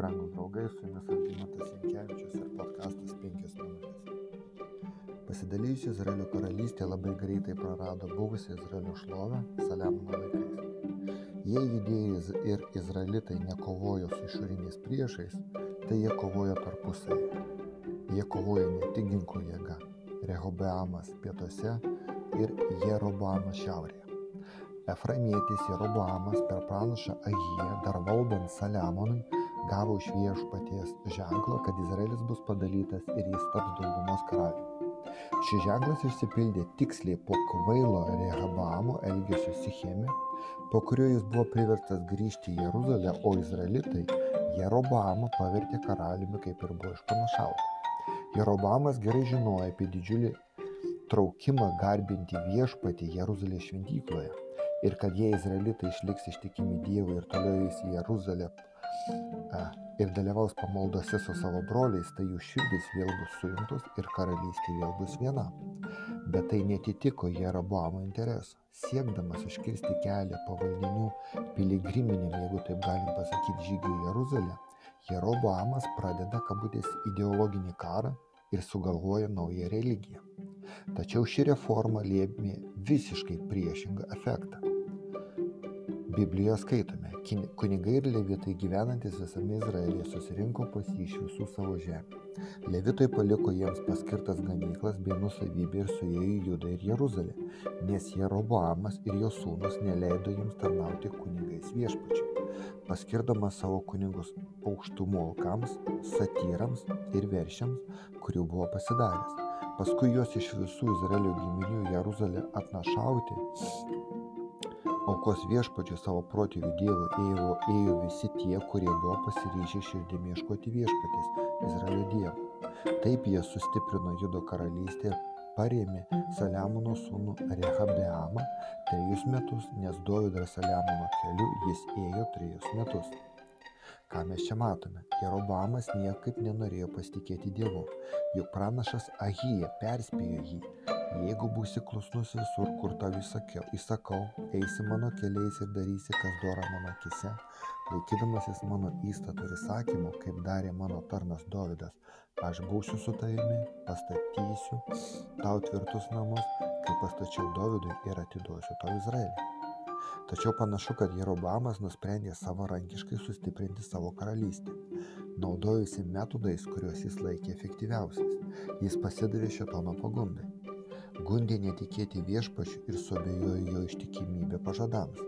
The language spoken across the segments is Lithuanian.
brangūs draugai, su jumis Algymantas Jankievičius ir podkastas 5 minutės. Pasidalijusi Izraelio karalystė labai greitai prarado buvusią Izraelio šlovę Saliamono laikais. Jei judėjai ir izraelitai nekovojo su išoriniais priešais, tai jie kovojo tarpusavį. Jie kovojo ne tik ginklų jėga - Rehobeamas pietuose ir Jeroboamas šiaurėje. Efraimietis Jeroboamas per pranašą Ahiją, dar valdant Saliamonui, gavo iš viešpaties ženklą, kad Izraelis bus padalytas ir jis taps daugumos karaliumi. Šis ženklas išsipildė tiksliai po kvailo Rehabaamo elgesio Sicheme, po kurio jis buvo priverstas grįžti į Jeruzalę, o izraelitai Jeroboamą pavertė karaliumi, kaip ir buvo išpanašauta. Jeroboamas gerai žinojo apie didžiulį traukimą garbinti viešpatį Jeruzalės šventykloje ir kad jie izraelitai išliks ištikimi Dievui ir toliau eis į Jeruzalę ir dalyvaus pamaldose su savo broliais, tai jų širdis vėl bus sujungtos ir karalystė vėl bus viena. Bet tai netitiko Jeroboamo interesų. Siekdamas užkirsti kelią pavaldinių piligriminiam, jeigu taip galim pasakyti, žygiui Jeruzalę, Jeroboamas pradeda kabutės ideologinį karą ir sugalvoja naują religiją. Tačiau ši reforma lėmė visiškai priešingą efektą. Biblijoje skaitome, kunigai ir levitai gyvenantis visame Izraelyje susirinko pas jį iš visų savo žemę. Levitai paliko jiems paskirtas ganyklas bei nusavybę ir suėjo į Judą ir Jeruzalę, nes Jeroboamas ir jo sūnus neleido jiems tarnauti kunigais viešpačiai, paskirdamas savo kunigus aukštumų alkams, satyrams ir veršiams, kurių buvo pasidaręs. Paskui juos iš visų Izraelio giminių Jeruzalę atnašauti aukos viešpačiui savo protėvių dievui ėjo, ėjo visi tie, kurie buvo pasiryžę širdimi ieškoti viešpatės, Izraelio dievo. Taip jie sustiprino Judo karalystę ir parėmė Saliamono sūnų Rehabeamą trejus metus, nes Dovydas Saliamono keliu jis ėjo trejus metus. Ką mes čia matome? Jerobamas niekaip nenorėjo pasitikėti Dievu, juk pranašas Ahija perspėjo jį, jeigu būsi klusnus visur, kur tau įsakiau, įsakau, eisi mano keliais ir darysi, kas dora mano akise, laikydamasis mano įstatų ir įsakymų, kaip darė mano tarnas Dovydas, aš būsiu su tavimi, pastatysiu tau tvirtus namus, kaip pastačiau Dovydui ir atiduosiu tau Izraelį. Tačiau panašu, kad Jerobamas nusprendė savarankiškai sustiprinti savo karalystę, naudojusi metodais, kuriuos jis laikė efektyviausiais. Jis pasidavė šetono pagundai. Gundė netikėti viešpačiu ir suabejojo jo ištikimybę pažadams.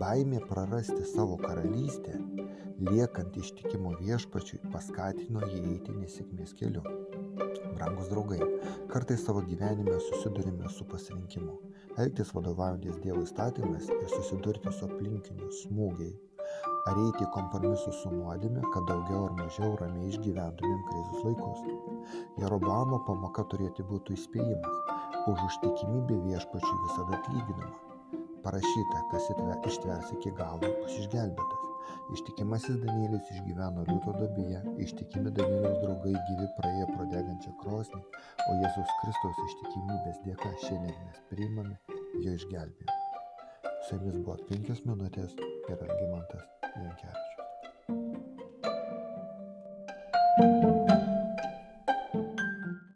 Baimė prarasti savo karalystę, liekant ištikimu viešpačiui, paskatino jį eiti nesėkmės keliu. Brangus draugai, kartais savo gyvenime susidurime su pasirinkimu elgtis vadovaujantis Dievo įstatymais ir susidurti su aplinkiniu smūgiai, ar eiti į kompromisus su nuodėme, kad daugiau ar mažiau ramiai išgyventumėm krizės laikus. Jeroboamo pamoka turėtų būti įspėjimas, už užtikimybę viešpačiui visada atlyginama. Parašyta, kas ištvers iki galo, bus išgelbėtas. Ištikimasis Danielis išgyveno liūto duobėje, ištikimi Danieliaus draugai gyvi praėjo pro degančią krosnį, o Jėzus Kristaus ištikimybės dėka šiandien mes priimame jo išgelbėjimą. Su jumis buvo 5 minutės یه رنگ منتظر کردش